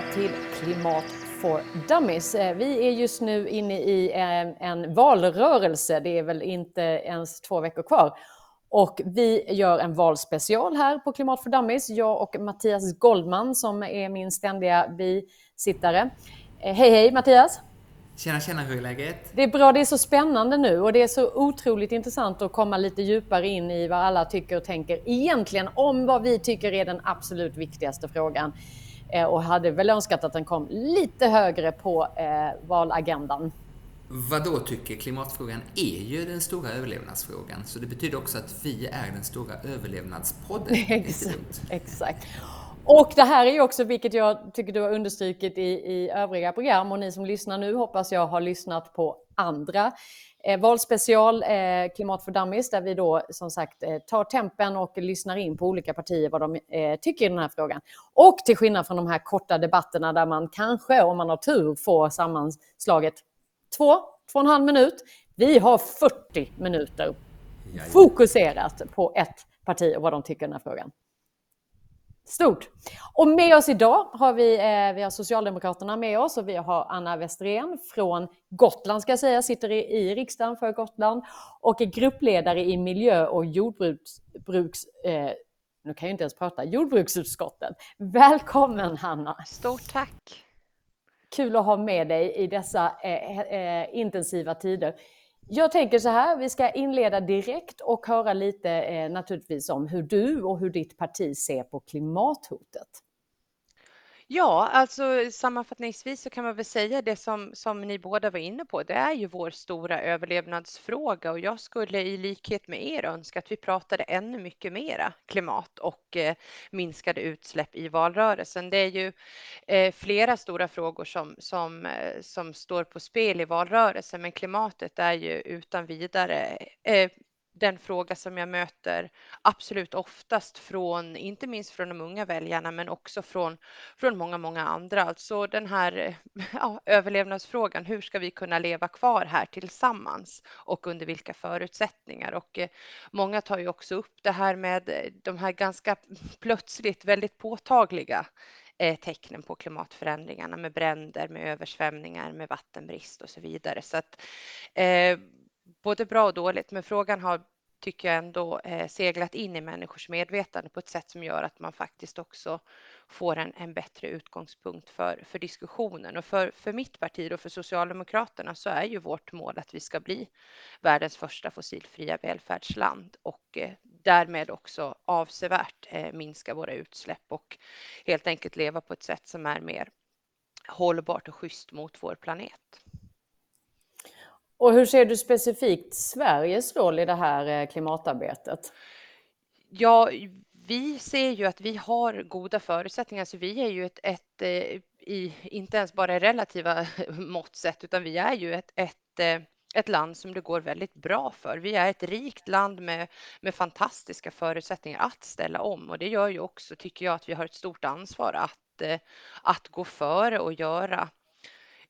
välkomna till Klimat for Dummies. Eh, vi är just nu inne i en, en valrörelse. Det är väl inte ens två veckor kvar. Och vi gör en valspecial här på Klimat for Dummies. Jag och Mattias Goldman som är min ständiga bisittare. Eh, hej hej Mattias! Tjena, tjena, hur är läget? Det är bra, det är så spännande nu och det är så otroligt intressant att komma lite djupare in i vad alla tycker och tänker egentligen om vad vi tycker är den absolut viktigaste frågan. Eh, och hade väl önskat att den kom lite högre på eh, valagendan. Vad då tycker klimatfrågan är ju den stora överlevnadsfrågan. Så det betyder också att vi är den stora överlevnadspodden. exakt, exakt. Och det här är ju också, vilket jag tycker du har understrukit i, i övriga program och ni som lyssnar nu hoppas jag har lyssnat på andra eh, valspecial eh, Klimat för Dummies där vi då som sagt eh, tar tempen och lyssnar in på olika partier vad de eh, tycker i den här frågan. Och till skillnad från de här korta debatterna där man kanske om man har tur får sammanslaget två, två och en halv minut. Vi har 40 minuter fokuserat på ett parti och vad de tycker i den här frågan. Stort. Och med oss idag har vi, eh, vi har Socialdemokraterna med oss och vi har Anna Westerén från Gotland ska jag säga, sitter i, i riksdagen för Gotland och är gruppledare i miljö och jordbruks... Eh, nu kan jag inte ens prata, jordbruksutskottet. Välkommen Hanna! Stort tack! Kul att ha med dig i dessa eh, eh, intensiva tider. Jag tänker så här, vi ska inleda direkt och höra lite eh, naturligtvis om hur du och hur ditt parti ser på klimathotet. Ja, alltså sammanfattningsvis så kan man väl säga det som, som ni båda var inne på. Det är ju vår stora överlevnadsfråga och jag skulle i likhet med er önska att vi pratade ännu mycket mera klimat och eh, minskade utsläpp i valrörelsen. Det är ju eh, flera stora frågor som, som, eh, som står på spel i valrörelsen, men klimatet är ju utan vidare eh, den fråga som jag möter absolut oftast från, inte minst från de unga väljarna, men också från, från många, många andra. Alltså den här ja, överlevnadsfrågan. Hur ska vi kunna leva kvar här tillsammans och under vilka förutsättningar? Och eh, många tar ju också upp det här med eh, de här ganska plötsligt väldigt påtagliga eh, tecknen på klimatförändringarna med bränder, med översvämningar, med vattenbrist och så vidare. Så att eh, både bra och dåligt, men frågan har tycker jag ändå eh, seglat in i människors medvetande på ett sätt som gör att man faktiskt också får en, en bättre utgångspunkt för, för diskussionen. Och för, för mitt parti och för Socialdemokraterna så är ju vårt mål att vi ska bli världens första fossilfria välfärdsland och eh, därmed också avsevärt eh, minska våra utsläpp och helt enkelt leva på ett sätt som är mer hållbart och schysst mot vår planet. Och hur ser du specifikt Sveriges roll i det här eh, klimatarbetet? Ja, vi ser ju att vi har goda förutsättningar, så vi är ju ett, ett eh, i, inte ens bara relativa mått sett, utan vi är ju ett, ett eh, ett land som det går väldigt bra för. Vi är ett rikt land med, med fantastiska förutsättningar att ställa om och det gör ju också, tycker jag, att vi har ett stort ansvar att, att gå före och göra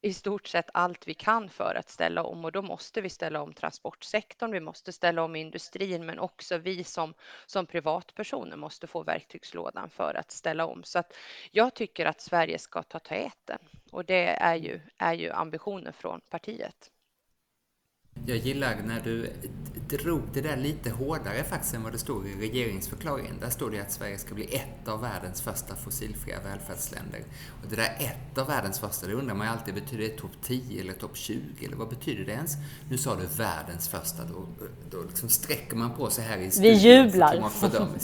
i stort sett allt vi kan för att ställa om och då måste vi ställa om transportsektorn, vi måste ställa om industrin men också vi som, som privatpersoner måste få verktygslådan för att ställa om. Så att jag tycker att Sverige ska ta täten och det är ju, är ju ambitionen från partiet. Jag gillar när du drog det där lite hårdare faktiskt än vad det stod i regeringsförklaringen. Där står det att Sverige ska bli ett av världens första fossilfria välfärdsländer. Och det där ett av världens första, det undrar man ju alltid, betyder det topp 10 eller topp 20 eller vad betyder det ens? Nu sa du världens första, då, då liksom sträcker man på sig här i studion. Vi jublar.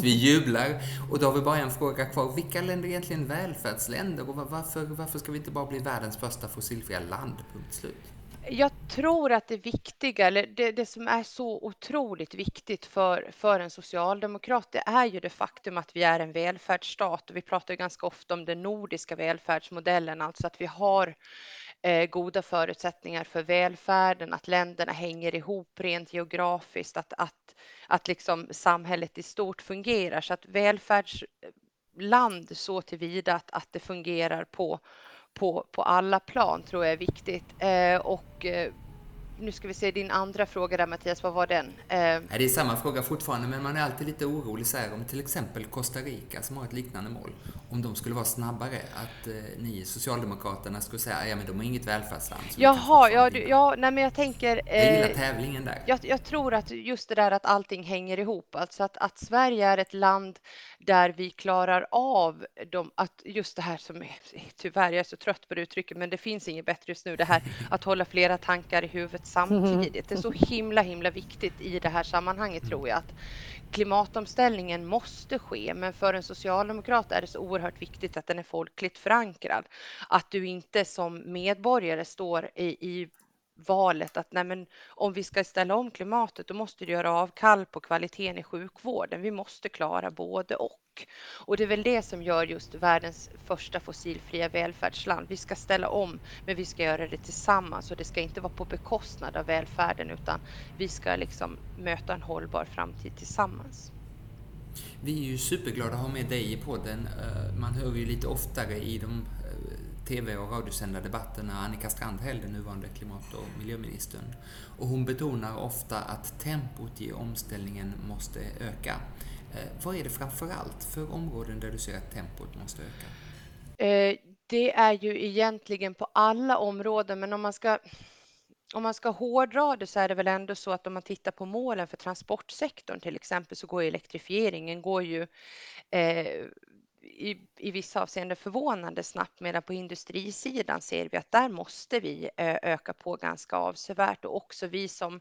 Vi jublar. Och då har vi bara en fråga kvar. Vilka länder är egentligen välfärdsländer och varför, varför ska vi inte bara bli världens första fossilfria land? Punkt slut. Jag tror att det viktiga, eller det, det, som är så otroligt viktigt för, för en socialdemokrat, det är ju det faktum att vi är en välfärdsstat. Och vi pratar ju ganska ofta om den nordiska välfärdsmodellen, alltså att vi har eh, goda förutsättningar för välfärden, att länderna hänger ihop rent geografiskt, att, att, att liksom samhället i stort fungerar. Så att välfärdsland så tillvida att, att det fungerar på på, på alla plan tror jag är viktigt. Eh, och eh, nu ska vi se din andra fråga där Mattias, vad var den? Eh... Det är samma fråga fortfarande, men man är alltid lite orolig så här, om till exempel Costa Rica som har ett liknande mål. om de skulle vara snabbare, att eh, ni Socialdemokraterna skulle säga ja men de har inget välfärdsland. Jaha, ja, du, ja, nej men jag tänker... Eh, jag gillar tävlingen där. Jag, jag, tror att just det där att allting hänger ihop, alltså att, att Sverige är ett land där vi klarar av de, att just det här som är, tyvärr, jag är så trött på det uttrycket, men det finns inget bättre just nu, det här att hålla flera tankar i huvudet samtidigt. Det är så himla, himla viktigt i det här sammanhanget tror jag att klimatomställningen måste ske, men för en socialdemokrat är det så oerhört viktigt att den är folkligt förankrad. Att du inte som medborgare står i, i valet att nej men, om vi ska ställa om klimatet då måste du göra avkall på kvaliteten i sjukvården. Vi måste klara både och. Och det är väl det som gör just världens första fossilfria välfärdsland. Vi ska ställa om, men vi ska göra det tillsammans och det ska inte vara på bekostnad av välfärden utan vi ska liksom möta en hållbar framtid tillsammans. Vi är ju superglada att ha med dig i podden. Eh, man hör ju lite oftare i de TV och radiosända debatterna Annika Strandhäll, den nuvarande klimat och miljöministern. Och hon betonar ofta att tempot i omställningen måste öka. Eh, vad är det framför allt för områden där du ser att tempot måste öka? Eh, det är ju egentligen på alla områden, men om man ska om man ska hårdra det så är det väl ändå så att om man tittar på målen för transportsektorn till exempel så går elektrifieringen går ju eh, i, i vissa avseenden förvånande snabbt medan på industrisidan ser vi att där måste vi eh, öka på ganska avsevärt. Och också vi som,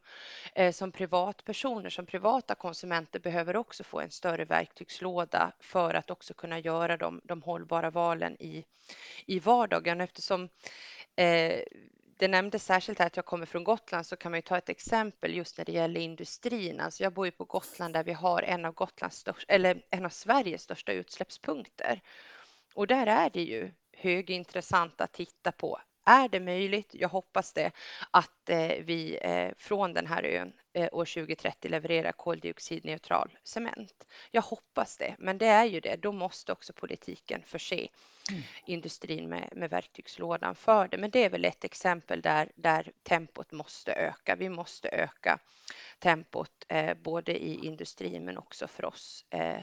eh, som privatpersoner, som privata konsumenter behöver också få en större verktygslåda för att också kunna göra de, de hållbara valen i, i vardagen. Eftersom eh, det nämndes särskilt här att jag kommer från Gotland så kan man ju ta ett exempel just när det gäller industrin. Alltså jag bor ju på Gotland där vi har en av Gotlands största, eller en av Sveriges största utsläppspunkter. Och där är det ju högintressant att titta på. Är det möjligt? Jag hoppas det att eh, vi eh, från den här ön eh, år 2030 levererar koldioxidneutral cement. Jag hoppas det, men det är ju det. Då måste också politiken förse mm. industrin med, med verktygslådan för det. Men det är väl ett exempel där, där tempot måste öka. Vi måste öka tempot eh, både i industrin men också för oss eh,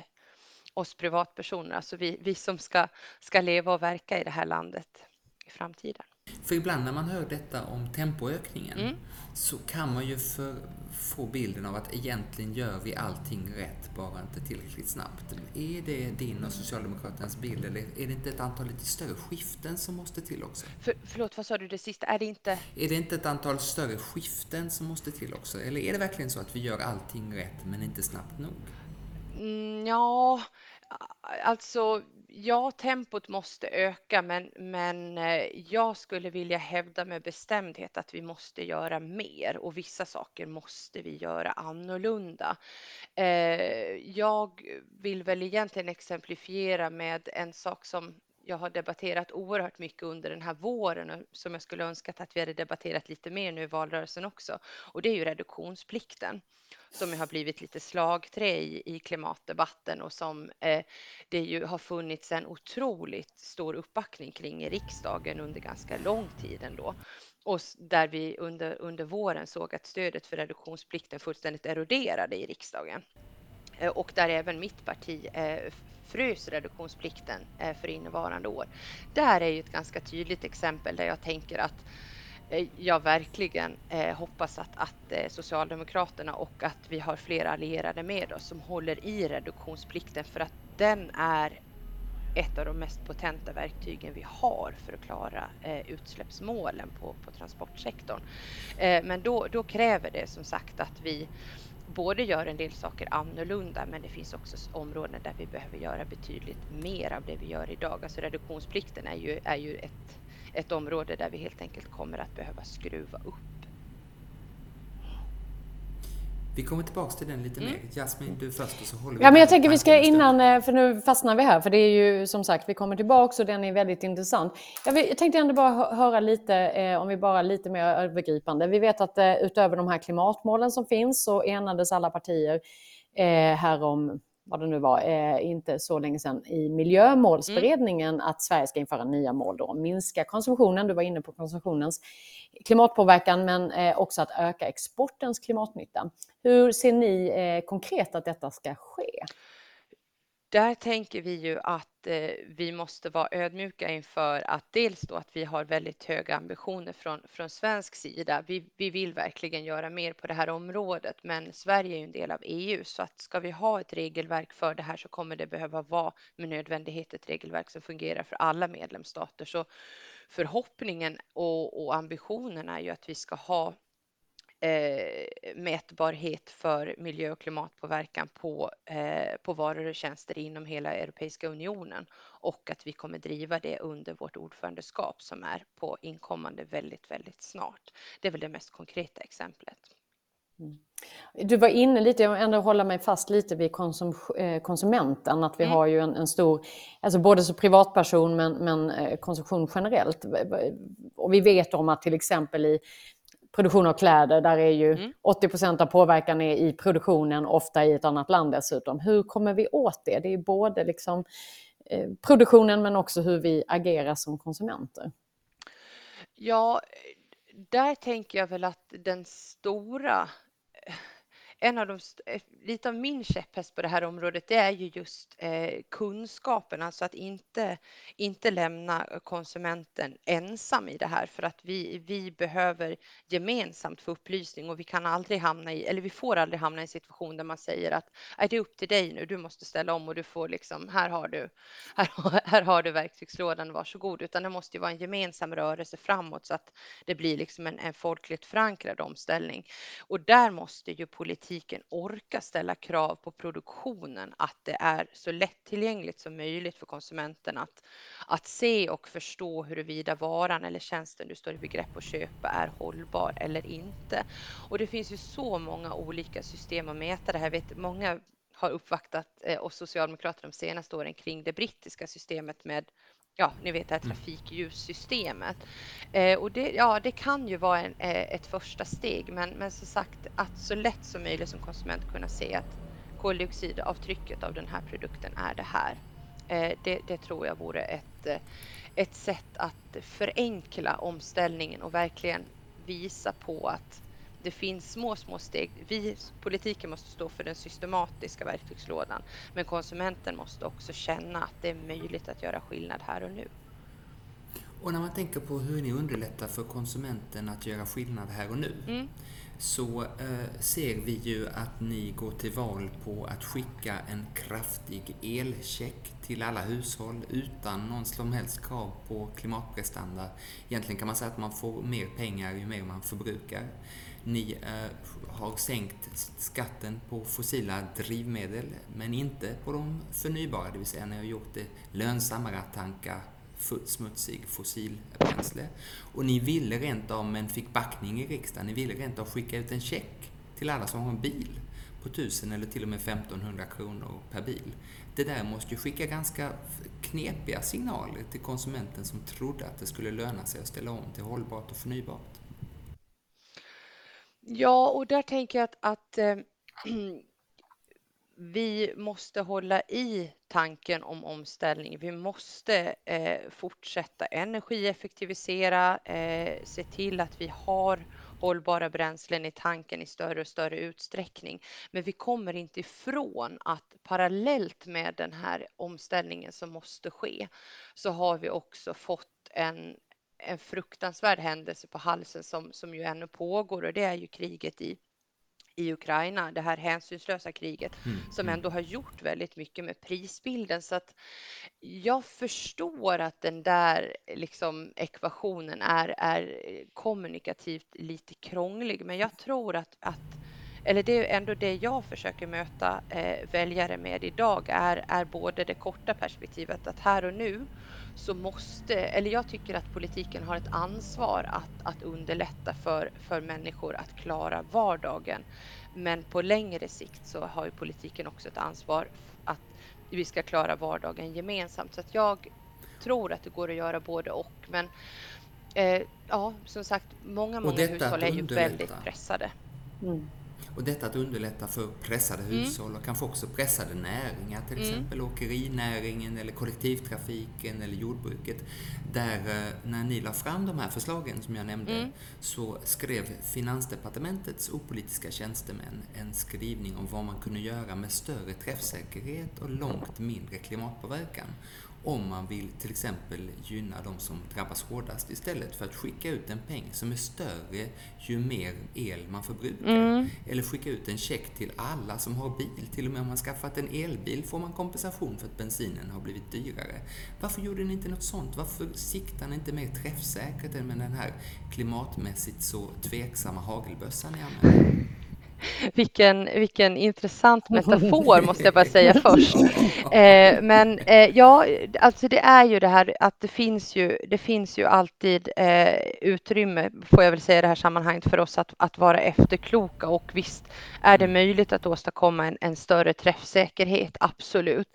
oss privatpersoner, alltså vi, vi som ska, ska leva och verka i det här landet i framtiden. För ibland när man hör detta om tempoökningen mm. så kan man ju för, få bilden av att egentligen gör vi allting rätt, bara inte tillräckligt snabbt. Är det din och Socialdemokraternas bild eller är det inte ett antal lite större skiften som måste till också? För, förlåt, vad sa du det sista? Är det inte? Är det inte ett antal större skiften som måste till också? Eller är det verkligen så att vi gör allting rätt men inte snabbt nog? Mm, ja, alltså ja, tempot måste öka, men, men eh, jag skulle vilja hävda med bestämdhet att vi måste göra mer och vissa saker måste vi göra annorlunda. Eh, jag vill väl egentligen exemplifiera med en sak som jag har debatterat oerhört mycket under den här våren och som jag skulle önskat att vi hade debatterat lite mer nu i valrörelsen också. Och det är ju reduktionsplikten som har blivit lite slagträ i, i klimatdebatten och som eh, det ju har funnits en otroligt stor uppbackning kring i riksdagen under ganska lång tid ändå. Och där vi under, under våren såg att stödet för reduktionsplikten fullständigt eroderade i riksdagen. Eh, och där även mitt parti eh, frös reduktionsplikten eh, för innevarande år. Det här är ju ett ganska tydligt exempel där jag tänker att jag verkligen hoppas att, att Socialdemokraterna och att vi har fler allierade med oss som håller i reduktionsplikten för att den är ett av de mest potenta verktygen vi har för att klara eh, utsläppsmålen på, på transportsektorn. Eh, men då, då kräver det som sagt att vi både gör en del saker annorlunda men det finns också områden där vi behöver göra betydligt mer av det vi gör idag. Alltså reduktionsplikten är ju, är ju ett ett område där vi helt enkelt kommer att behöva skruva upp. Vi kommer tillbaka till den lite mm. mer. Jasmin, du först och så håller vi Ja, men jag tänker vi ska innan, eh, för nu fastnar vi här, för det är ju som sagt, vi kommer tillbaka och den är väldigt intressant. Jag, vill, jag tänkte ändå bara höra lite, eh, om vi bara lite mer övergripande. Vi vet att eh, utöver de här klimatmålen som finns så enades alla partier eh, här om vad det nu var, eh, inte så länge sedan i miljömålsberedningen mm. att Sverige ska införa nya mål då. Minska konsumtionen, du var inne på konsumtionens klimatpåverkan, men eh, också att öka exportens klimatnytta. Hur ser ni eh, konkret att detta ska ske? Där tänker vi ju att eh, vi måste vara ödmjuka inför att dels då att vi har väldigt höga ambitioner från, från svensk sida. Vi, vi vill verkligen göra mer på det här området, men Sverige är ju en del av EU så att ska vi ha ett regelverk för det här så kommer det behöva vara med nödvändighet ett regelverk som fungerar för alla medlemsstater. Så förhoppningen och, och ambitionen är ju att vi ska ha eh, mätbarhet för miljö och klimatpåverkan på, eh, på varor och tjänster inom hela Europeiska unionen och att vi kommer driva det under vårt ordförandeskap som är på inkommande väldigt, väldigt snart. Det är väl det mest konkreta exemplet. Mm. Du var inne lite, jag ändå hålla mig fast lite vid konsum, eh, konsumenten, att vi mm. har ju en, en, stor, alltså både som privatperson men, men eh, konsumtion generellt. Och vi vet om att till exempel i produktion av kläder, där är ju mm. 80% av påverkan är i produktionen, ofta i ett annat land dessutom. Hur kommer vi åt det? Det är både liksom, eh, produktionen men också hur vi agerar som konsumenter. Ja, där tänker jag väl att den stora en av de, eh, lite av min käpphäst på det här området, det är ju just eh, kunskapen, alltså att inte, inte lämna konsumenten ensam i det här för att vi, vi behöver gemensamt få upplysning och vi kan aldrig hamna i, eller vi får aldrig hamna i en situation där man säger att är det är upp till dig nu, du måste ställa om och du får liksom, här har du, här, här har du verktygslådan, varsågod, utan det måste ju vara en gemensam rörelse framåt så att det blir liksom en, en folkligt förankrad omställning. Och där måste ju politik politiken orka ställa krav på produktionen att det är så lättillgängligt som möjligt för konsumenten att, att se och förstå huruvida varan eller tjänsten du står i begrepp att köpa är hållbar eller inte. Och det finns ju så många olika system att mäta det här. Jag vet, många har uppvaktat eh, oss socialdemokrater de senaste åren kring det brittiska systemet med ja, ni vet det här mm. trafikljussystemet. Eh, och det, ja, det kan ju vara en, eh, ett första steg, men, men som sagt att så lätt som möjligt som konsument kunna se att koldioxidavtrycket av den här produkten är det här. Eh, det, det, tror jag vore ett, eh, ett sätt att förenkla omställningen och verkligen visa på att det finns små, små steg. Vi, politiken måste stå för den systematiska verktygslådan, men konsumenten måste också känna att det är möjligt att göra skillnad här och nu. Och när man tänker på hur ni underlättar för konsumenten att göra skillnad här och nu, mm. så eh, ser vi ju att ni går till val på att skicka en kraftig elcheck till alla hushåll utan någon som helst krav på klimatprestanda. Egentligen kan man säga att man får mer pengar ju mer man förbrukar. Ni eh, har sänkt skatten på fossila drivmedel, men inte på de förnybara, det vill säga ni har gjort det lönsammare att tanka smutsig fossilbränsle. Och ni ville rent av, men fick backning i riksdagen, ni ville rent av skicka ut en check till alla som har en bil på 1000 eller till och med 1500 kronor per bil. Det där måste ju skicka ganska knepiga signaler till konsumenten som trodde att det skulle löna sig att ställa om till hållbart och förnybart. Ja, och där tänker jag att, att eh, vi måste hålla i tanken om omställning. Vi måste eh, fortsätta energieffektivisera, eh, se till att vi har hållbara bränslen i tanken i större och större utsträckning. Men vi kommer inte ifrån att parallellt med den här omställningen som måste ske så har vi också fått en, en fruktansvärd händelse på halsen som, som ju ännu pågår och det är ju kriget i i Ukraina, det här hänsynslösa kriget mm. som mm. ändå har gjort väldigt mycket med prisbilden. Så att jag förstår att den där liksom ekvationen är, är kommunikativt lite krånglig, men jag tror att, att eller det är ändå det jag försöker möta eh, väljare med idag är, är både det korta perspektivet att här och nu så måste, eller jag tycker att politiken har ett ansvar att, att underlätta för, för människor att klara vardagen. Men på längre sikt så har ju politiken också ett ansvar att vi ska klara vardagen gemensamt. Så att jag tror att det går att göra både och. Men eh, ja, som sagt, många, många hushåll är ju väldigt pressade. Mm. Och detta att underlätta för pressade mm. hushåll och kanske också pressade näringar, till mm. exempel åkerinäringen eller kollektivtrafiken eller jordbruket. Där eh, när ni la fram de här förslagen som jag nämnde mm. så skrev Finansdepartementets opolitiska tjänstemän en skrivning om vad man kunde göra med större träffsäkerhet och långt mindre klimatpåverkan om man vill till exempel gynna de som drabbas hårdast istället för att skicka ut en peng som är större ju mer el man förbrukar. Mm. Eller skicka ut en check till alla som har bil. Till och med om man skaffat en elbil får man kompensation för att bensinen har blivit dyrare. Varför gjorde ni inte något sånt? Varför siktar ni inte mer träffsäkert än med den här klimatmässigt så tveksamma hagelbössan ni använder? vilken, vilken intressant metafor måste jag bara säga först. Eh, men eh, ja, alltså det är ju det här att det finns ju, det finns ju alltid eh, utrymme, får jag väl säga i det här sammanhanget, för oss att, att vara efterkloka och visst är det möjligt att åstadkomma en, en större träffsäkerhet, absolut.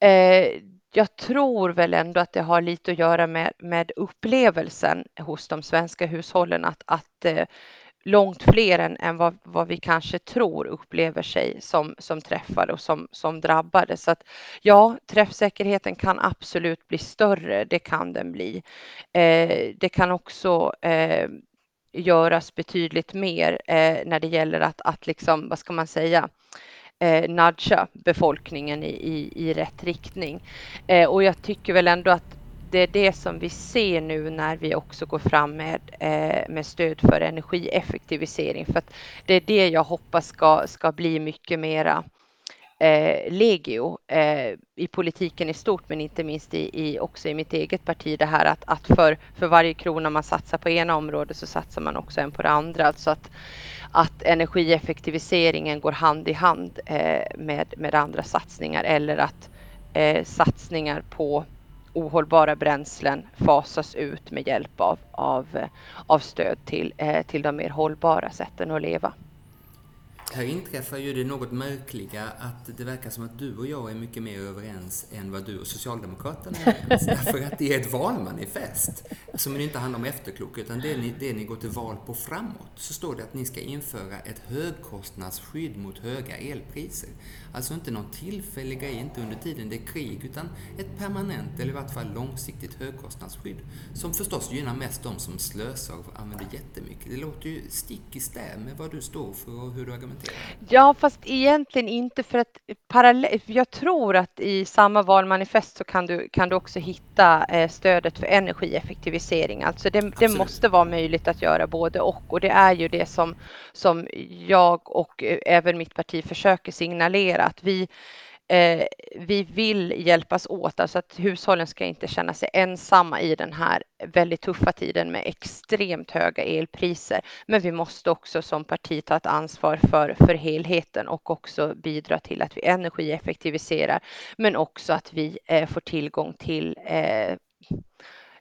Eh, jag tror väl ändå att det har lite att göra med, med upplevelsen hos de svenska hushållen att, att eh, långt fler än, än vad, vad, vi kanske tror upplever sig som, som träffade och som, som drabbade. Så att ja, träffsäkerheten kan absolut bli större. Det kan den bli. Eh, det kan också eh, göras betydligt mer eh, när det gäller att, att liksom, vad ska man säga, eh, nudga befolkningen i, i, i rätt riktning. Eh, och jag tycker väl ändå att det är det som vi ser nu när vi också går fram med, eh, med stöd för energieffektivisering. För att det är det jag hoppas ska, ska bli mycket mera eh, legio eh, i politiken i stort, men inte minst i, i, också i mitt eget parti. Det här att, att för, för varje krona man satsar på ena området så satsar man också en på det andra. Alltså att, att energieffektiviseringen går hand i hand eh, med, med andra satsningar eller att eh, satsningar på ohållbara bränslen fasas ut med hjälp av, av, av stöd till, eh, till de mer hållbara sätten att leva. Här inträffar ju det något märkliga att det verkar som att du och jag är mycket mer överens än vad du och Socialdemokraterna är överens. Därför att det är ett valmanifest som inte handlar om efterklok, utan det ni, det ni går till val på framåt. Så står det att ni ska införa ett högkostnadsskydd mot höga elpriser. Alltså inte någon tillfällig grej, inte under tiden det är krig, utan ett permanent eller i vart fall långsiktigt högkostnadsskydd. Som förstås gynnar mest de som slösar och använder jättemycket. Det låter ju stick i stäv med vad du står för och hur du argumenterar Ja, fast egentligen inte för att parallellt. Jag tror att i samma valmanifest så kan du, kan du också hitta eh, stödet för energieffektivisering. Alltså det, det, måste vara möjligt att göra både och och det är ju det som, som jag och eh, även mitt parti försöker signalera att vi eh, vi vill hjälpas åt, alltså att hushållen ska inte känna sig ensamma i den här väldigt tuffa tiden med extremt höga elpriser. Men vi måste också som parti ta ett ansvar för, för helheten och också bidra till att vi energieffektiviserar, men också att vi eh, får tillgång till eh,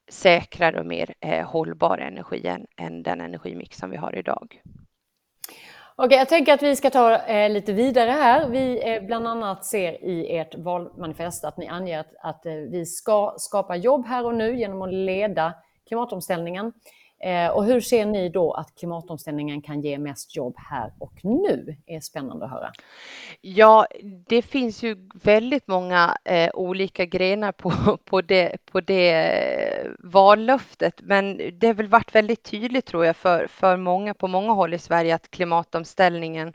säkrare och mer eh, hållbar energi än, än den energimix som vi har idag. Okej, jag tänker att vi ska ta eh, lite vidare här. Vi eh, bland annat ser i ert valmanifest att ni anger att, att eh, vi ska skapa jobb här och nu genom att leda klimatomställningen. Eh, och hur ser ni då att klimatomställningen kan ge mest jobb här och nu? Det är spännande att höra. Ja, det finns ju väldigt många eh, olika grenar på, på, det, på det eh, vallöftet, men det har väl varit väldigt tydligt tror jag för, för många på många håll i Sverige att klimatomställningen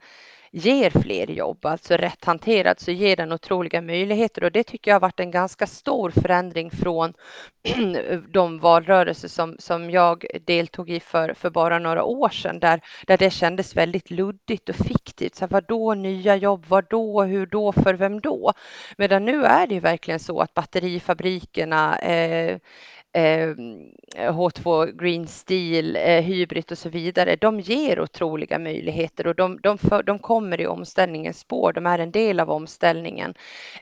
ger fler jobb. Alltså rätt hanterad så ger den otroliga möjligheter och det tycker jag har varit en ganska stor förändring från de valrörelser som, som jag deltog i för, för bara några år sedan där, där det kändes väldigt luddigt och fiktivt. Så vad då nya jobb? Vad då? Hur då? För vem då? Medan nu är det ju verkligen så att batterifabrikerna eh, Ehm, H2 Green Steel, eh, Hybrid och så vidare, de ger otroliga möjligheter och de, de, för, de kommer i omställningens spår. De är en del av omställningen.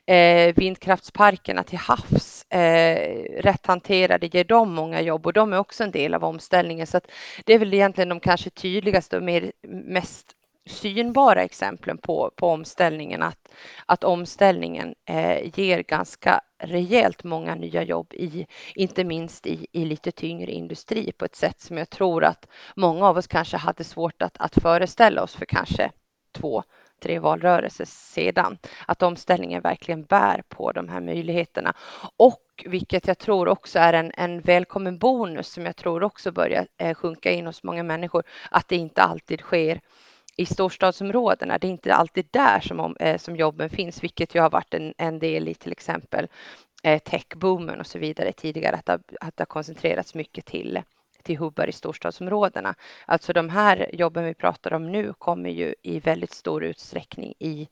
Eh, vindkraftsparkerna till havs, eh, rätt hanterade, ger de många jobb och de är också en del av omställningen. Så att det är väl egentligen de kanske tydligaste och mer, mest synbara exemplen på, på omställningen, att, att omställningen eh, ger ganska rejält många nya jobb i, inte minst i, i lite tyngre industri på ett sätt som jag tror att många av oss kanske hade svårt att, att föreställa oss för kanske två, tre valrörelser sedan. Att omställningen verkligen bär på de här möjligheterna. Och vilket jag tror också är en, en välkommen bonus som jag tror också börjar eh, sjunka in hos många människor, att det inte alltid sker i storstadsområdena. Det är inte alltid där som, eh, som jobben finns, vilket ju har varit en, en del i till exempel eh, techboomen och så vidare tidigare, att det, att det har koncentrerats mycket till till hubbar i storstadsområdena. Alltså de här jobben vi pratar om nu kommer ju i väldigt stor utsträckning i,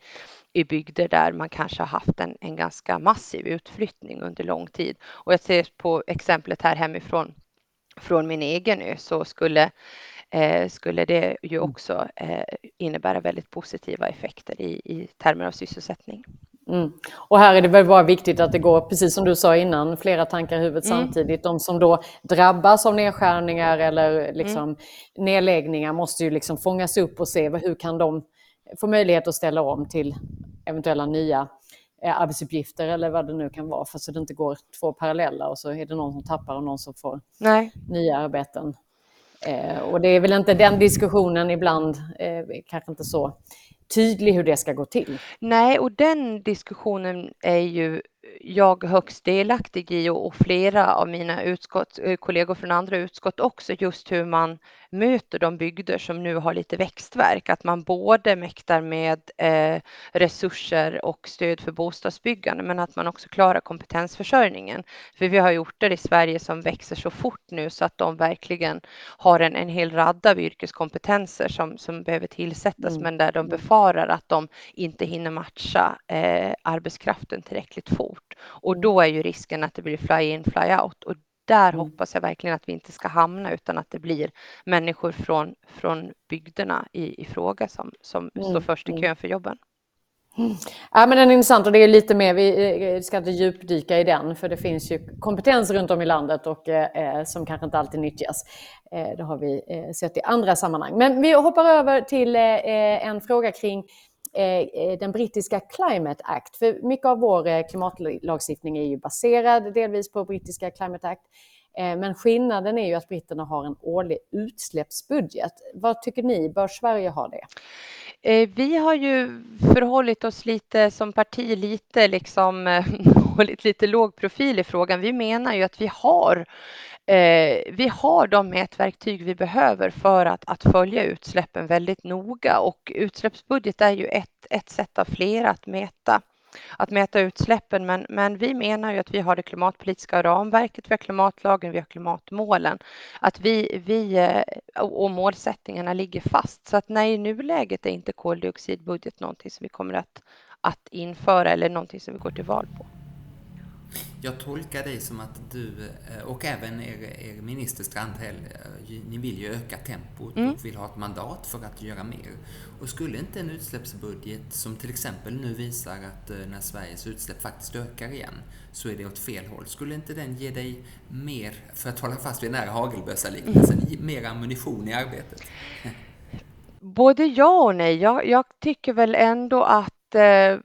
i bygder där man kanske har haft en, en ganska massiv utflyttning under lång tid. Och jag ser på exemplet här hemifrån från min egen ö så skulle skulle det ju mm. också eh, innebära väldigt positiva effekter i, i termer av sysselsättning. Mm. Och här är det väl bara viktigt att det går, precis som du sa innan, flera tankar i huvudet mm. samtidigt. De som då drabbas av nedskärningar eller liksom mm. nedläggningar måste ju liksom fångas upp och se hur kan de få möjlighet att ställa om till eventuella nya eh, arbetsuppgifter eller vad det nu kan vara, för så det inte går två parallella och så är det någon som tappar och någon som får Nej. nya arbeten. Eh, och det är väl inte den diskussionen ibland, eh, kanske inte så tydlig hur det ska gå till. Nej, och den diskussionen är ju jag högst delaktig i och flera av mina utskott, eh, kollegor från andra utskott också, just hur man möter de bygder som nu har lite växtverk, att man både mäktar med eh, resurser och stöd för bostadsbyggande, men att man också klarar kompetensförsörjningen. För vi har orter i Sverige som växer så fort nu så att de verkligen har en, en hel radda av yrkeskompetenser som, som behöver tillsättas, mm. men där de befarar att de inte hinner matcha eh, arbetskraften tillräckligt fort. Och mm. då är ju risken att det blir fly in, fly out. Och där mm. hoppas jag verkligen att vi inte ska hamna utan att det blir människor från, från bygderna i, i fråga som, som mm. står först i mm. kön för jobben. Ja, men den är intressant och det är lite mer, vi eh, ska inte djupdyka i den för det finns ju kompetens runt om i landet och eh, som kanske inte alltid nyttjas. Eh, det har vi eh, sett i andra sammanhang. Men vi hoppar över till eh, en fråga kring Eh, Eh, eh, den brittiska Climate Act. För mycket av vår eh, klimatlagstiftning är ju baserad delvis på brittiska Climate Act. Men skillnaden är ju att britterna har en årlig utsläppsbudget. Vad tycker ni, bör Sverige ha det? Vi har ju förhållit oss lite som parti, lite liksom hållit lite låg profil i frågan. Vi menar ju att vi har Eh, vi har de mätverktyg vi behöver för att, att följa utsläppen väldigt noga och utsläppsbudget är ju ett, ett sätt av flera att mäta att mäta utsläppen, men, men vi menar ju att vi har det klimatpolitiska ramverket, vi har klimatlagen, vi har klimatmålen, att vi, vi eh, och målsättningarna ligger fast. Så att nej, i nuläget är inte koldioxidbudget någonting som vi kommer att, att införa eller någonting som vi går till val på. Jag tolkar dig som att du eh, och även er, er minister Strandhäll, eh, ni vill ju öka tempot mm. och vill ha ett mandat för att göra mer. Och skulle inte en utsläppsbudget som till exempel nu visar att eh, när Sveriges utsläpp faktiskt ökar igen så är det åt fel håll. Skulle inte den ge dig mer, för att hålla fast vid den här hagelbössa-liknelsen, mm. mer ammunition i arbetet? Både ja och nej. Jag, jag tycker väl ändå att eh,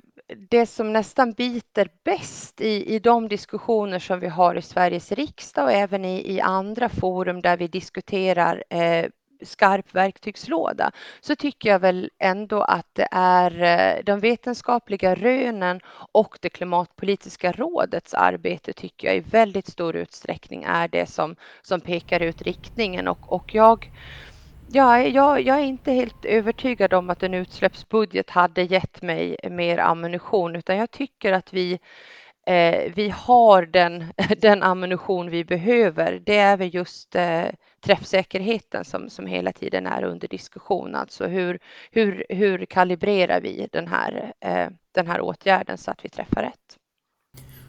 det som nästan biter bäst i, i de diskussioner som vi har i Sveriges riksdag och även i, i andra forum där vi diskuterar eh, skarp verktygslåda så tycker jag väl ändå att det är eh, de vetenskapliga rönen och det klimatpolitiska rådets arbete tycker jag i väldigt stor utsträckning är det som, som pekar ut riktningen. Och, och jag Ja, jag, jag är inte helt övertygad om att en utsläppsbudget hade gett mig mer ammunition, utan jag tycker att vi, eh, vi har den, den ammunition vi behöver. Det är väl just eh, träffsäkerheten som, som hela tiden är under diskussion. Alltså hur, hur, hur kalibrerar vi den här, eh, den här åtgärden så att vi träffar rätt?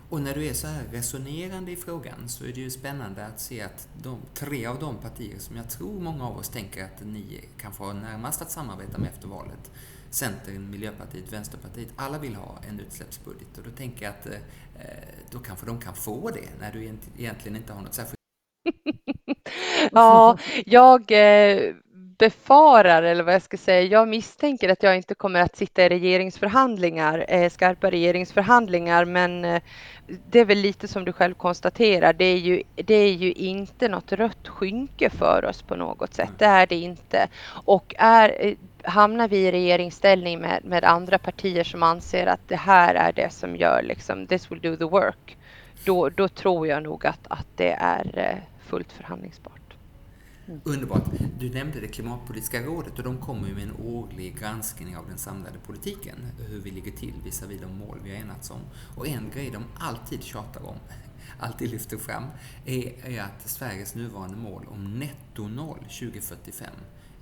Och när du är så här resonerande i frågan så är det ju spännande att se att de tre av de partier som jag tror många av oss tänker att ni kan få närmast att samarbeta med efter valet, Centern, Miljöpartiet, Vänsterpartiet, alla vill ha en utsläppsbudget. Och då tänker jag att eh, eh då kanske de kan få det när du egentligen inte har något särskilt ja, jag eh, befarar, eller vad jag ska säga, jag misstänker att jag inte kommer att sitta i regeringsförhandlingar, eh, skarpa regeringsförhandlingar, men eh, det är väl lite som du själv konstaterar, det är ju, det är ju inte något rött skynke för oss på något sätt, det är det inte. Och är, eh, hamnar vi i regeringsställning med, med andra partier som anser att det här är det som gör liksom this will do the work. Då, då tror jag nog att, att det är eh, fullt förhandlingsbart. Underbart. Du nämnde det klimatpolitiska rådet och de kommer ju med en årlig granskning av den samlade politiken, hur vi ligger till visavi de mål vi har enats om. Och en grej de alltid tjatar om, alltid lyfter fram, är, är att Sveriges nuvarande mål om netto noll 2045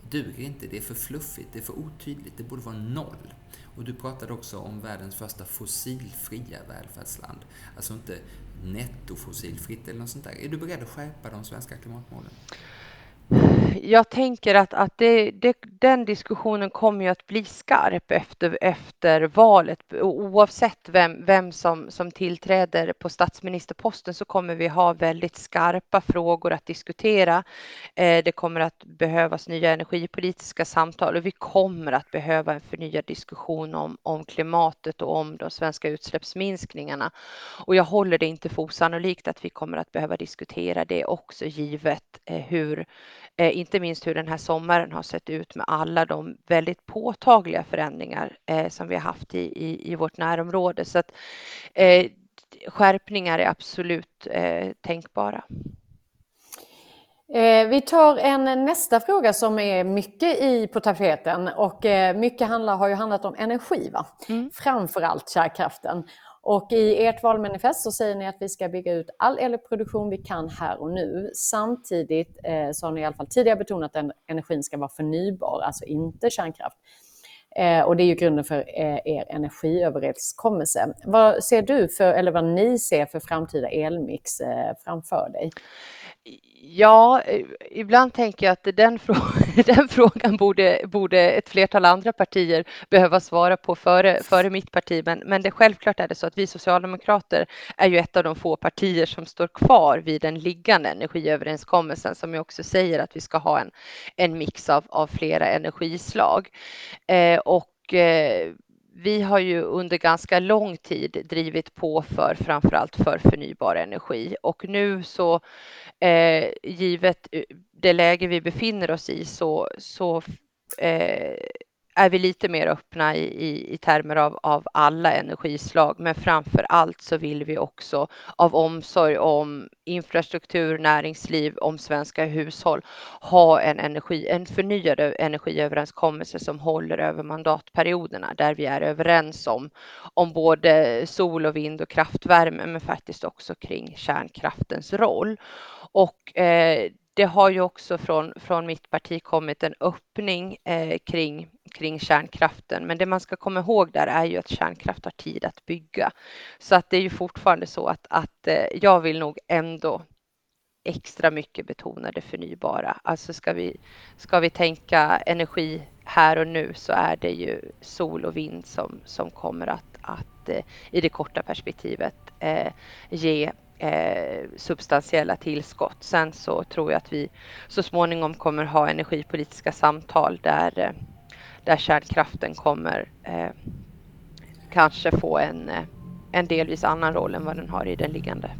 duger inte. Det är för fluffigt, det är för otydligt, det borde vara noll. Och du pratade också om världens första fossilfria välfärdsland. Alltså inte netto fossilfritt eller något sånt där. Är du beredd att skärpa de svenska klimatmålen? Jag tänker att, att det, det, den diskussionen kommer ju att bli skarp efter, efter valet. Oavsett vem, vem som, som tillträder på statsministerposten så kommer vi ha väldigt skarpa frågor att diskutera. Eh, det kommer att behövas nya energipolitiska samtal och vi kommer att behöva en förnyad diskussion om, om klimatet och om de svenska utsläppsminskningarna. Och jag håller det inte för osannolikt att vi kommer att behöva diskutera det också givet eh, hur inte minst hur den här sommaren har sett ut med alla de väldigt påtagliga förändringar eh, som vi har haft i, i, i vårt närområde. Så att eh, skärpningar är absolut eh, tänkbara. Eh, vi tar en nästa fråga som är mycket i på tapeten och eh, mycket handlar, har ju handlat om energi, va? Mm. framförallt kärnkraften. Och i ert valmanifest så säger ni att vi ska bygga ut all elproduktion vi kan här och nu. Samtidigt eh, så har ni i alla fall tidigare betonat att energin ska vara förnybar, alltså inte kärnkraft. Eh, och det är ju grunden för eh, er energiöverenskommelse. Vad ser du för, eller vad ni ser för framtida elmix eh, framför dig? Ja, ibland tänker jag att den, den frågan borde, borde ett flertal andra partier behöva svara på före, före mitt parti. Men, men det, självklart är det så att vi socialdemokrater är ju ett av de få partier som står kvar vid den liggande energiöverenskommelsen som ju också säger att vi ska ha en, en mix av, av flera energislag. Eh, och eh, vi har ju under ganska lång tid drivit på för framförallt för förnybar energi. Och nu så eh, givet eh, det läge vi befinner oss i så, så eh, är vi lite mer öppna i, i, i termer av, av alla energislag, men framför allt så vill vi också av omsorg om infrastruktur, näringsliv, om svenska hushåll ha en, energi, en förnyad energiöverenskommelse som håller över mandatperioderna där vi är överens om, om både sol och vind och kraftvärme, men faktiskt också kring kärnkraftens roll. Och eh, det har ju också från, från mitt parti kommit en öppning eh, kring, kring kärnkraften. Men det man ska komma ihåg där är ju att kärnkraft har tid att bygga. Så att det är ju fortfarande så att, att eh, jag vill nog ändå extra mycket betona det förnybara. Alltså ska vi, ska vi tänka energi här och nu så är det ju sol och vind som, som kommer att, att eh, i det korta perspektivet eh, ge eh, substantiella tillskott. Sen så tror jag att vi så småningom kommer ha energipolitiska samtal där, eh, där kärnkraften kommer eh, kanske få en, eh, en delvis annan roll än vad den har i den liggande.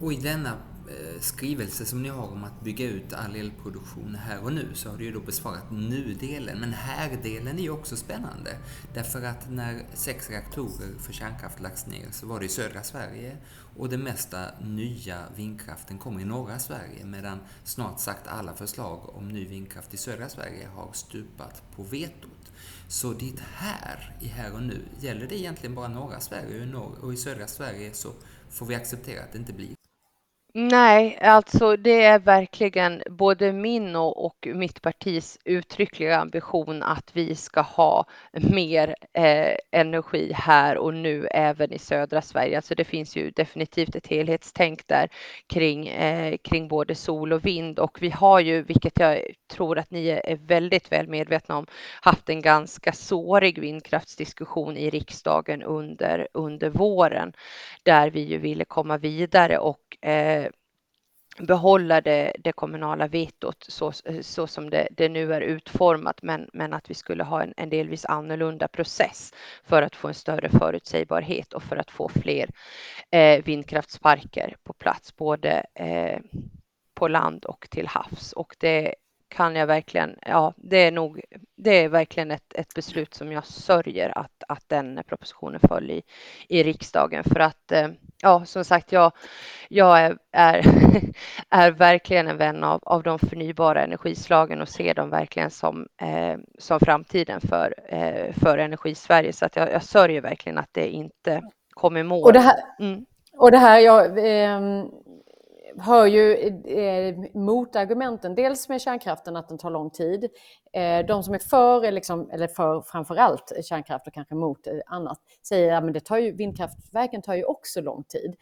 Och i denna eh, skrivelse som ni har om att bygga ut all elproduktion här och nu så har du ju då besvarat nu-delen. Men här-delen är ju också spännande. Därför att när sex reaktorer för kärnkraft lagts ner så var det i södra Sverige och det mesta nya vindkraften kommer i norra Sverige medan snart sagt alla förslag om ny vindkraft i södra Sverige har stupat på vetot. Så ditt här, i här och nu, gäller det egentligen bara norra Sverige och i södra Sverige så får vi acceptera att det inte blir Nej, alltså det är verkligen både min och, och mitt partis uttryckliga ambition att vi ska ha mer eh, energi här och nu även i södra Sverige. Alltså det finns ju definitivt ett helhetstänk där kring, eh, kring både sol och vind och vi har ju, vilket jag tror att ni är väldigt väl medvetna om, haft en ganska sårig vindkraftsdiskussion i riksdagen under, under våren där vi ju ville komma vidare och eh, behålla det, det kommunala vetot så, så som det, det, nu är utformat, men, men att vi skulle ha en, en, delvis annorlunda process för att få en större förutsägbarhet och för att få fler eh, vindkraftsparker på plats, både eh, på land och till havs. Och det kan jag verkligen, ja, det är nog, det är verkligen ett, ett beslut som jag sörjer att, att den propositionen föll i, i riksdagen för att, eh, ja, som sagt, jag, jag är, är, är verkligen en vän av, av de förnybara energislagen och ser dem verkligen som, eh, som framtiden för, eh, för energisverige. Så att jag, jag sörjer verkligen att det inte kom i mål. Och det här, mm. och det här jag, eh, hör ju eh, motargumenten, dels med kärnkraften att den tar lång tid. Eh, de som är för, är liksom, eller för framförallt kärnkraft och kanske mot eh, annat, säger att ja, tar vindkraftverken tar ju också lång tid.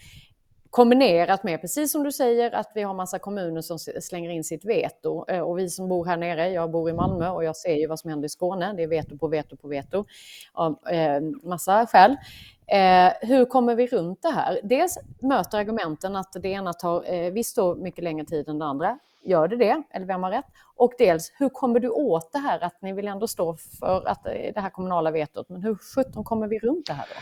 Kombinerat med, precis som du säger, att vi har massa kommuner som slänger in sitt veto. Eh, och vi som bor här nere, jag bor i Malmö och jag ser ju vad som händer i Skåne. Det är veto på veto på veto av eh, massa skäl. Eh, hur kommer vi runt det här? Dels möter argumenten att det ena tar eh, visst då mycket längre tid än det andra. Gör det det? Eller vem har rätt? Och dels, hur kommer du åt det här att ni vill ändå stå för att, eh, det här kommunala vetot, men hur sjutton kommer vi runt det här då?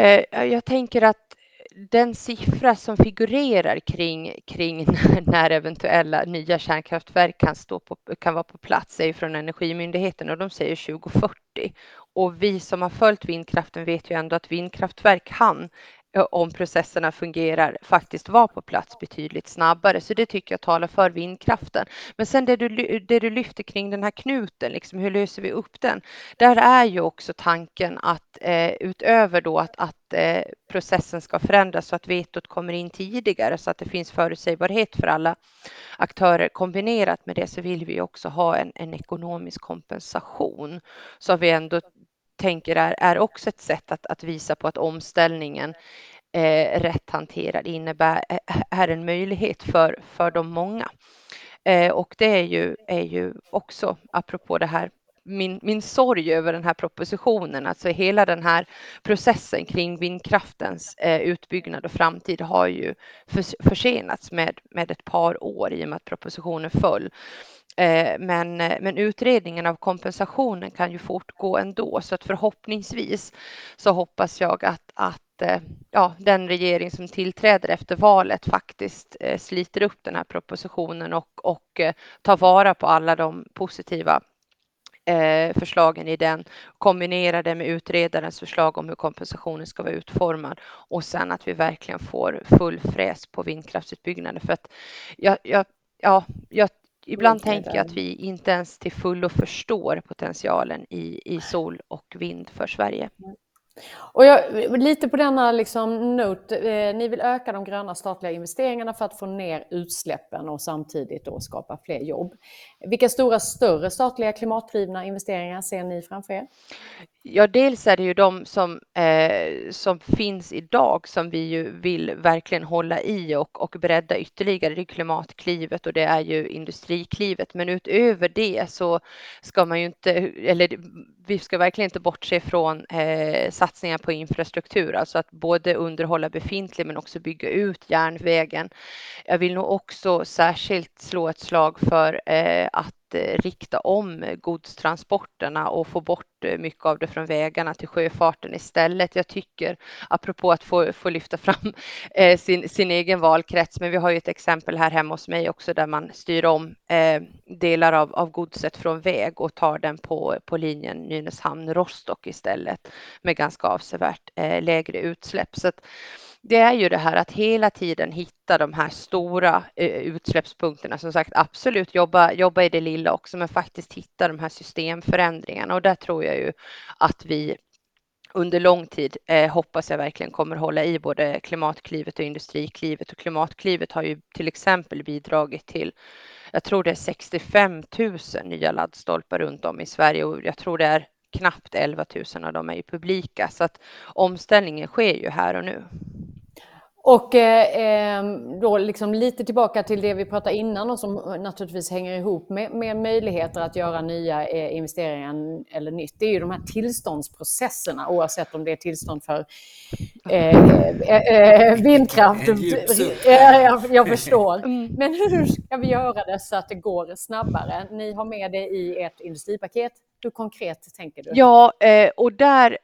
Eh, jag tänker att den siffra som figurerar kring, kring när eventuella nya kärnkraftverk kan, stå på, kan vara på plats är från Energimyndigheten och de säger 2040. Och vi som har följt vindkraften vet ju ändå att vindkraftverk kan Eh, om processerna fungerar faktiskt vara på plats betydligt snabbare. Så det tycker jag talar för vindkraften. Men sen det du, det du lyfter kring den här knuten, liksom, hur löser vi upp den? Där är ju också tanken att eh, utöver då att, att eh, processen ska förändras så att vetot kommer in tidigare så att det finns förutsägbarhet för alla aktörer. Kombinerat med det så vill vi också ha en, en ekonomisk kompensation så vi ändå tänker är, är också ett sätt att, att visa på att omställningen eh, rätt hanterad innebär eh, är en möjlighet för, för de många. Eh, och det är ju, är ju också, apropå det här min, min sorg över den här propositionen, alltså hela den här processen kring vindkraftens eh, utbyggnad och framtid har ju för, försenats med, med ett par år i och med att propositionen föll. Eh, men, eh, men utredningen av kompensationen kan ju fortgå ändå så att förhoppningsvis så hoppas jag att, att eh, ja, den regering som tillträder efter valet faktiskt sliter upp den här propositionen och, och tar vara på alla de positiva förslagen i den, kombinera det med utredarens förslag om hur kompensationen ska vara utformad och sen att vi verkligen får full fräs på vindkraftsutbyggnaden. För att jag, jag, ja, jag, ibland tänker jag att vi inte ens till fullo förstår potentialen i, i sol och vind för Sverige. Och jag, lite på denna liksom note, eh, ni vill öka de gröna statliga investeringarna för att få ner utsläppen och samtidigt då skapa fler jobb. Vilka stora större statliga klimatdrivna investeringar ser ni framför er? Ja, dels är det ju de som, eh, som finns idag som vi ju vill verkligen hålla i och, och bredda ytterligare. Det är Klimatklivet och det är ju Industriklivet. Men utöver det så ska man ju inte, eller vi ska verkligen inte bortse från eh, satsningar på infrastruktur, alltså att både underhålla befintlig men också bygga ut järnvägen. Jag vill nog också särskilt slå ett slag för eh, att Eh, rikta om godstransporterna och få bort eh, mycket av det från vägarna till sjöfarten istället. Jag tycker, apropå att få, få lyfta fram eh, sin, sin egen valkrets, men vi har ju ett exempel här hemma hos mig också där man styr om eh, delar av, av godset från väg och tar den på, på linjen Nynäshamn-Rostock istället med ganska avsevärt lägre utsläpp. Så att, det är ju det här att hela tiden hitta de här stora eh, utsläppspunkterna. Som sagt, absolut jobba, jobba i det lilla också, men faktiskt hitta de här systemförändringarna. Och där tror jag ju att vi under lång tid eh, hoppas jag verkligen kommer hålla i både Klimatklivet och Industriklivet. Och Klimatklivet har ju till exempel bidragit till, jag tror det är 65 000 nya laddstolpar runt om i Sverige och jag tror det är knappt 11 000 av dem är ju publika. Så att omställningen sker ju här och nu. Och eh, ehm, då liksom lite tillbaka till det vi pratade innan och som naturligtvis hänger ihop med, med möjligheter att göra nya eh, investeringar eller nytt. Det är ju de här tillståndsprocesserna oavsett om det är tillstånd för eh, eh, eh vindkraft. jag, jag förstår. Mm. Men hur ska vi göra det så att det går snabbare? Ni har med det i ert industripaket. Hur konkret tänker du? Ja, eh, och där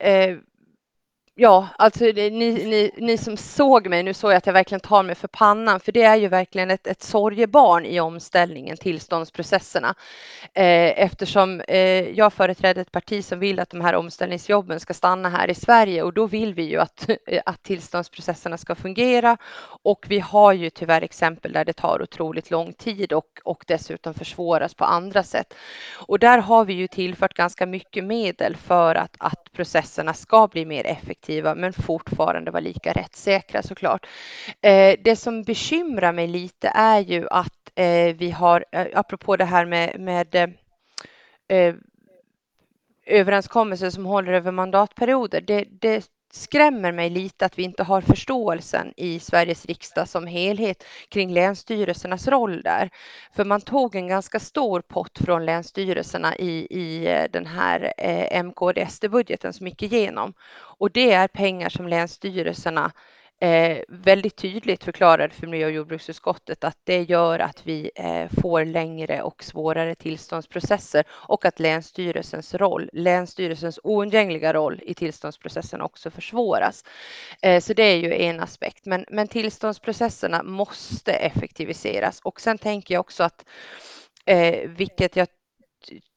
Ja, alltså det, ni, ni, ni som såg mig, nu såg jag att jag verkligen tar mig för pannan, för det är ju verkligen ett, ett sorgebarn i omställningen, tillståndsprocesserna. Eh, eftersom eh, jag företräder ett parti som vill att de här omställningsjobben ska stanna här i Sverige och då vill vi ju att, att tillståndsprocesserna ska fungera. Och vi har ju tyvärr exempel där det tar otroligt lång tid och, och dessutom försvåras på andra sätt. Och där har vi ju tillfört ganska mycket medel för att, att processerna ska bli mer effektiva effektiva men fortfarande vara lika rättssäkra såklart. Eh, det som bekymrar mig lite är ju att eh, vi har, eh, apropå det här med, med överenskommelser som håller över mandatperioder, det, det skrämmer mig lite att vi inte har förståelsen i Sveriges riksdag som helhet kring länsstyrelsernas roll där. För man tog en ganska stor pott från länsstyrelserna i, i eh, den här eh, MKD-SD-budgeten som gick igenom. Och det är pengar som länsstyrelserna Eh, väldigt tydligt förklarade för miljö och jordbruksutskottet att det gör att vi eh, får längre och svårare tillståndsprocesser och att länsstyrelsens roll, länsstyrelsens oundgängliga roll i tillståndsprocessen också försvåras. Eh, så det är ju en aspekt, men, men tillståndsprocesserna måste effektiviseras och sen tänker jag också att eh, vilket jag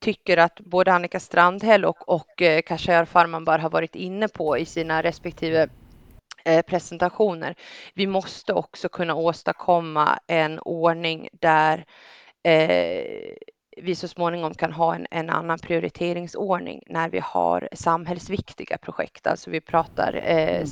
tycker att både Annika Strandhäll och, och eh, Khashayar Farmanbar har varit inne på i sina respektive presentationer. Vi måste också kunna åstadkomma en ordning där eh, vi så småningom kan ha en, en, annan prioriteringsordning när vi har samhällsviktiga projekt. Alltså vi pratar eh, mm.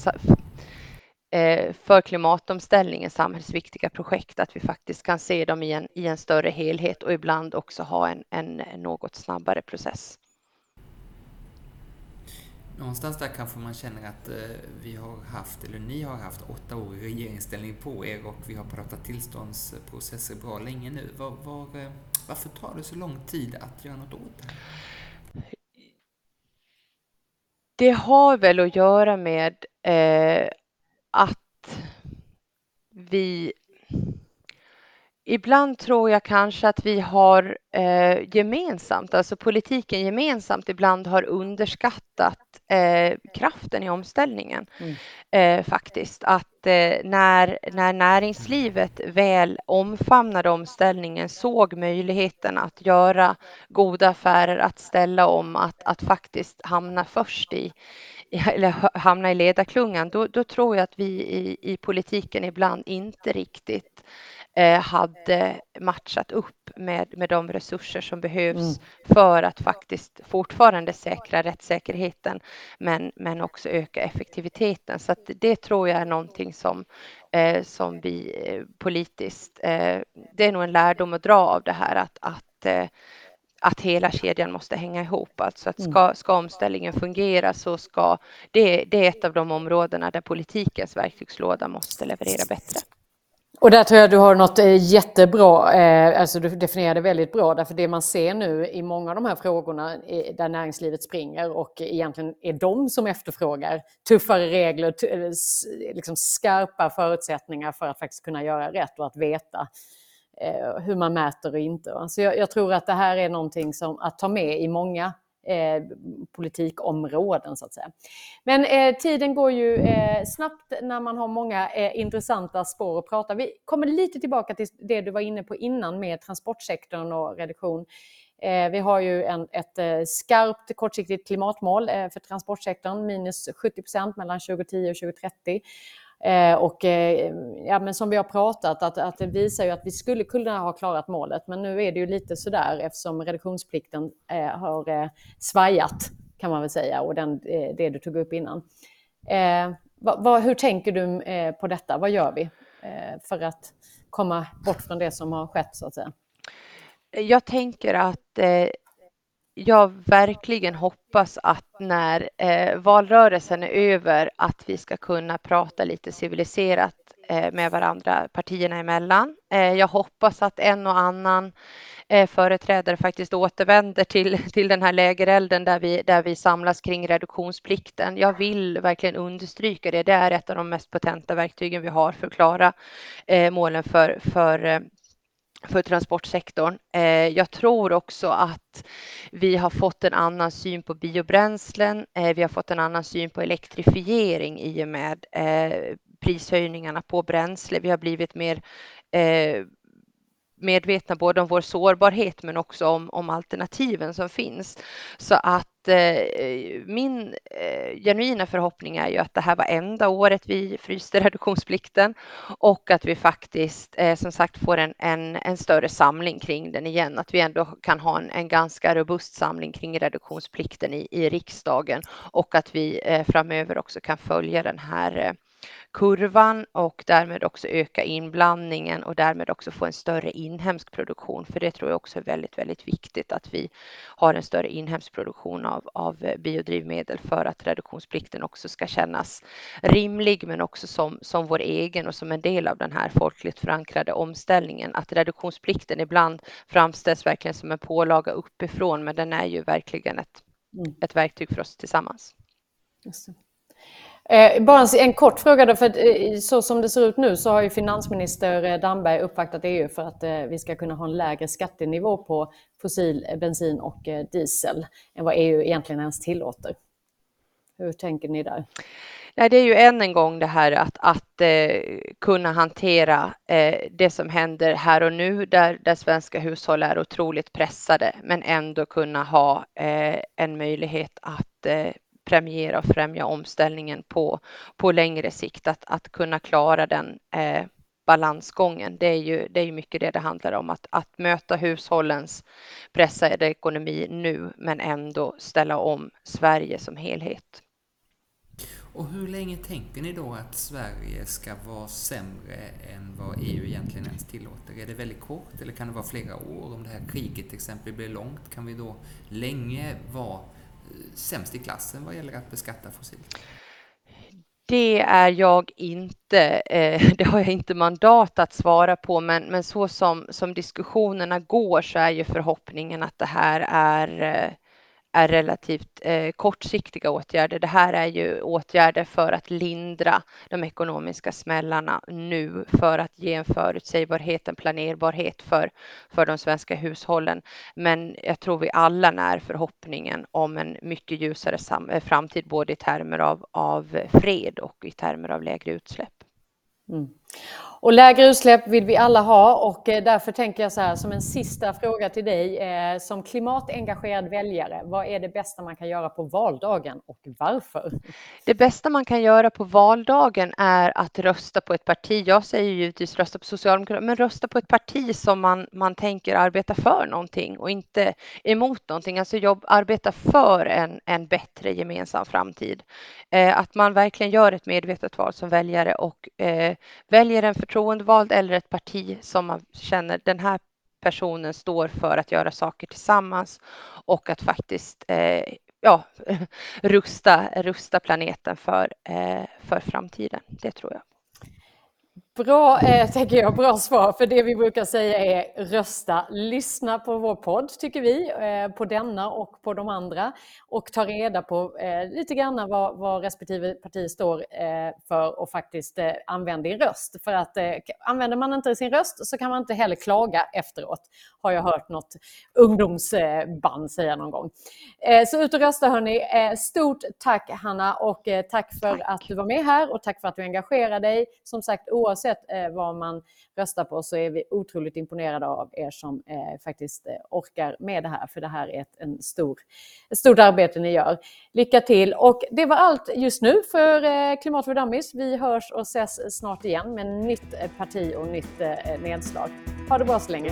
eh, för klimatomställningen samhällsviktiga projekt, att vi faktiskt kan se dem i en, i en större helhet och ibland också ha en, en något snabbare process någonstans där kanske man känner att eh, vi har haft, eller ni har haft åtta år i regeringsställning på er och vi har pratat tillståndsprocesser bra länge nu. Var, var, eh, varför tar det så lång tid att göra något åt det här? Det har väl att göra med eh, att vi Ibland tror jag kanske att vi har eh, gemensamt, alltså politiken gemensamt, ibland har underskattat eh, kraften i omställningen. Mm. Eh, faktiskt, att eh, när, när näringslivet väl omfamnade omställningen, såg möjligheten att göra goda affärer, att ställa om, att, att faktiskt hamna först i, eller hamna i ledarklungan, då, då tror jag att vi i, i politiken ibland inte riktigt Eh, hade matchat upp med, med de resurser som behövs mm. för att faktiskt fortfarande säkra rättssäkerheten men, men också öka effektiviteten. Så det tror jag är någonting som, eh, som vi eh, politiskt, eh, det är nog en lärdom att dra av det här att, att eh, att hela kedjan måste hänga ihop. Alltså att mm. ska, ska omställningen fungera så ska det, det är ett av de områdena där politikens verktygslåda måste leverera bättre. Och där tror jag du har något eh, jättebra, eh, alltså du definierar det väldigt bra, därför det man ser nu i många av de här frågorna där näringslivet springer och egentligen är de som efterfrågar tuffare regler, liksom skarpa förutsättningar för att faktiskt kunna göra rätt och att veta eh, hur man mäter och inte. Så jag, jag tror att det här är någonting som att ta med i många eh, politikområden så att säga. Men eh, tiden går ju eh, snabbt när man har många eh, intressanta spår att prata. Vi kommer lite tillbaka till det du var inne på innan med transportsektorn och reduktion. Eh, vi har ju en, ett eh, skarpt kortsiktigt klimatmål eh, för transportsektorn, minus 70 procent mellan 2010 och 2030. Eh, och eh, ja, men som vi har pratat, att, att det visar ju att vi skulle kunna ha klarat målet. Men nu är det ju lite sådär eftersom reduktionsplikten eh, har eh, svajat kan man väl säga och den, eh, det du tog upp innan. Eh, va, va, hur tänker du eh, på detta? Vad gör vi eh, för att komma bort från det som har skett så att säga? Jag tänker att eh, jag verkligen hoppas att när eh, valrörelsen är över att vi ska kunna prata lite civiliserat eh, med varandra partierna emellan. Eh, jag hoppas att en och annan eh, företrädare faktiskt återvänder till, till den här lägerelden där vi, där vi samlas kring reduktionsplikten. Jag vill verkligen understryka det. Det är ett av de mest potenta verktygen vi har för att klara eh, målen för, för eh, för transportsektorn. Eh, jag tror också att vi har fått en annan syn på biobränslen. Eh, vi har fått en annan syn på elektrifiering i och med eh, prishöjningarna på bränsle. Vi har blivit mer medvetna både om vår sårbarhet men också om, om alternativen som finns. Så att eh, min eh, genuina förhoppning är ju att det här var enda året vi fryste reduktionsplikten och att vi faktiskt eh, som sagt får en, en, en, större samling kring den igen. Att vi ändå kan ha en, en ganska robust samling kring reduktionsplikten i, i riksdagen och att vi eh, framöver också kan följa den här eh, kurvan och därmed också öka inblandningen och därmed också få en större inhemsk produktion. För det tror jag också är väldigt, väldigt viktigt att vi har en större inhemsk produktion av, av biodrivmedel för att reduktionsplikten också ska kännas rimlig men också som, som vår egen och som en del av den här folkligt förankrade omställningen. Att reduktionsplikten ibland framställs verkligen som en pålaga uppifrån men den är ju verkligen ett, mm. ett verktyg för oss tillsammans. Eh, Eh, bara en kort fråga då, för eh, så som det ser ut nu så har ju finansminister eh, Damberg uppvaktat EU för att eh, vi ska kunna ha en lägre skattenivå på fossil eh, bensin och diesel än vad EU egentligen ens tillåter. Hur tänker ni där? Nej, det är ju än en gång det här att, att eh, kunna hantera eh, det som händer här och nu där, där svenska hushåll är otroligt pressade men ändå kunna ha eh, en möjlighet att premiera och främja omställningen på, på längre sikt, att, att kunna klara den eh, balansgången. Det är ju det är mycket det det handlar om, att, att möta hushållens pressade ekonomi nu, men ändå ställa om Sverige som helhet. Och hur länge tänker ni då att Sverige ska vara sämre än vad EU egentligen ens tillåter? Är det väldigt kort eller kan det vara flera år? Om det här kriget till exempel blir långt, kan vi då länge vara sämst i klassen vad gäller att beskatta fossilt? Det är jag inte. Eh, det har jag inte mandat att svara på, men, men så som, som diskussionerna går så är ju förhoppningen att det här är eh, är relativt eh, kortsiktiga åtgärder. Det här är ju åtgärder för att lindra de ekonomiska smällarna nu för att ge en förutsägbarhet, en planerbarhet för, för de svenska hushållen. Men jag tror vi alla när förhoppningen om en mycket ljusare eh, framtid, både i termer av, av fred och i termer av lägre utsläpp. Mm. Och lägre utsläpp vill vi alla ha och eh, därför tänker jag så här som en sista fråga till dig eh, som klimatengagerad väljare. Vad är det bästa man kan göra på valdagen och varför? Det bästa man kan göra på valdagen är att rösta på ett parti. Jag säger givetvis rösta på Socialdemokraterna, men rösta på ett parti som man, man tänker arbeta för någonting och inte emot någonting. Alltså jobb, arbeta för en, en bättre gemensam framtid. Eh, att man verkligen gör ett medvetet val som väljare och eh, väljer en förtroendevald eller ett parti som man känner den här personen står för att göra saker tillsammans och att faktiskt eh, ja, rusta, rusta planeten för, eh, för framtiden. Det tror jag. Bra, eh, tänker jag, bra svar. För det vi brukar säga är rösta, lyssna på vår podd tycker vi, eh, på denna och på de andra och ta reda på eh, lite grann vad, vad respektive parti står eh, för och faktiskt eh, använd din röst. För att eh, använder man inte sin röst så kan man inte heller klaga efteråt, har jag hört något ungdomsband säga någon gång. Eh, så ut och rösta hörni. Stort tack Hanna och tack för tack. att du var med här och tack för att du engagerar dig. Som sagt, oavsett oavsett eh, vad man röstar på så är vi otroligt imponerade av er som eh, faktiskt eh, orkar med det här, för det här är ett, en stor, ett stort arbete ni gör. Lycka till! Och det var allt just nu för eh, Klimat för Dummies. Vi hörs och ses snart igen med nytt eh, parti och nytt eh, nedslag. Ha det bra så länge!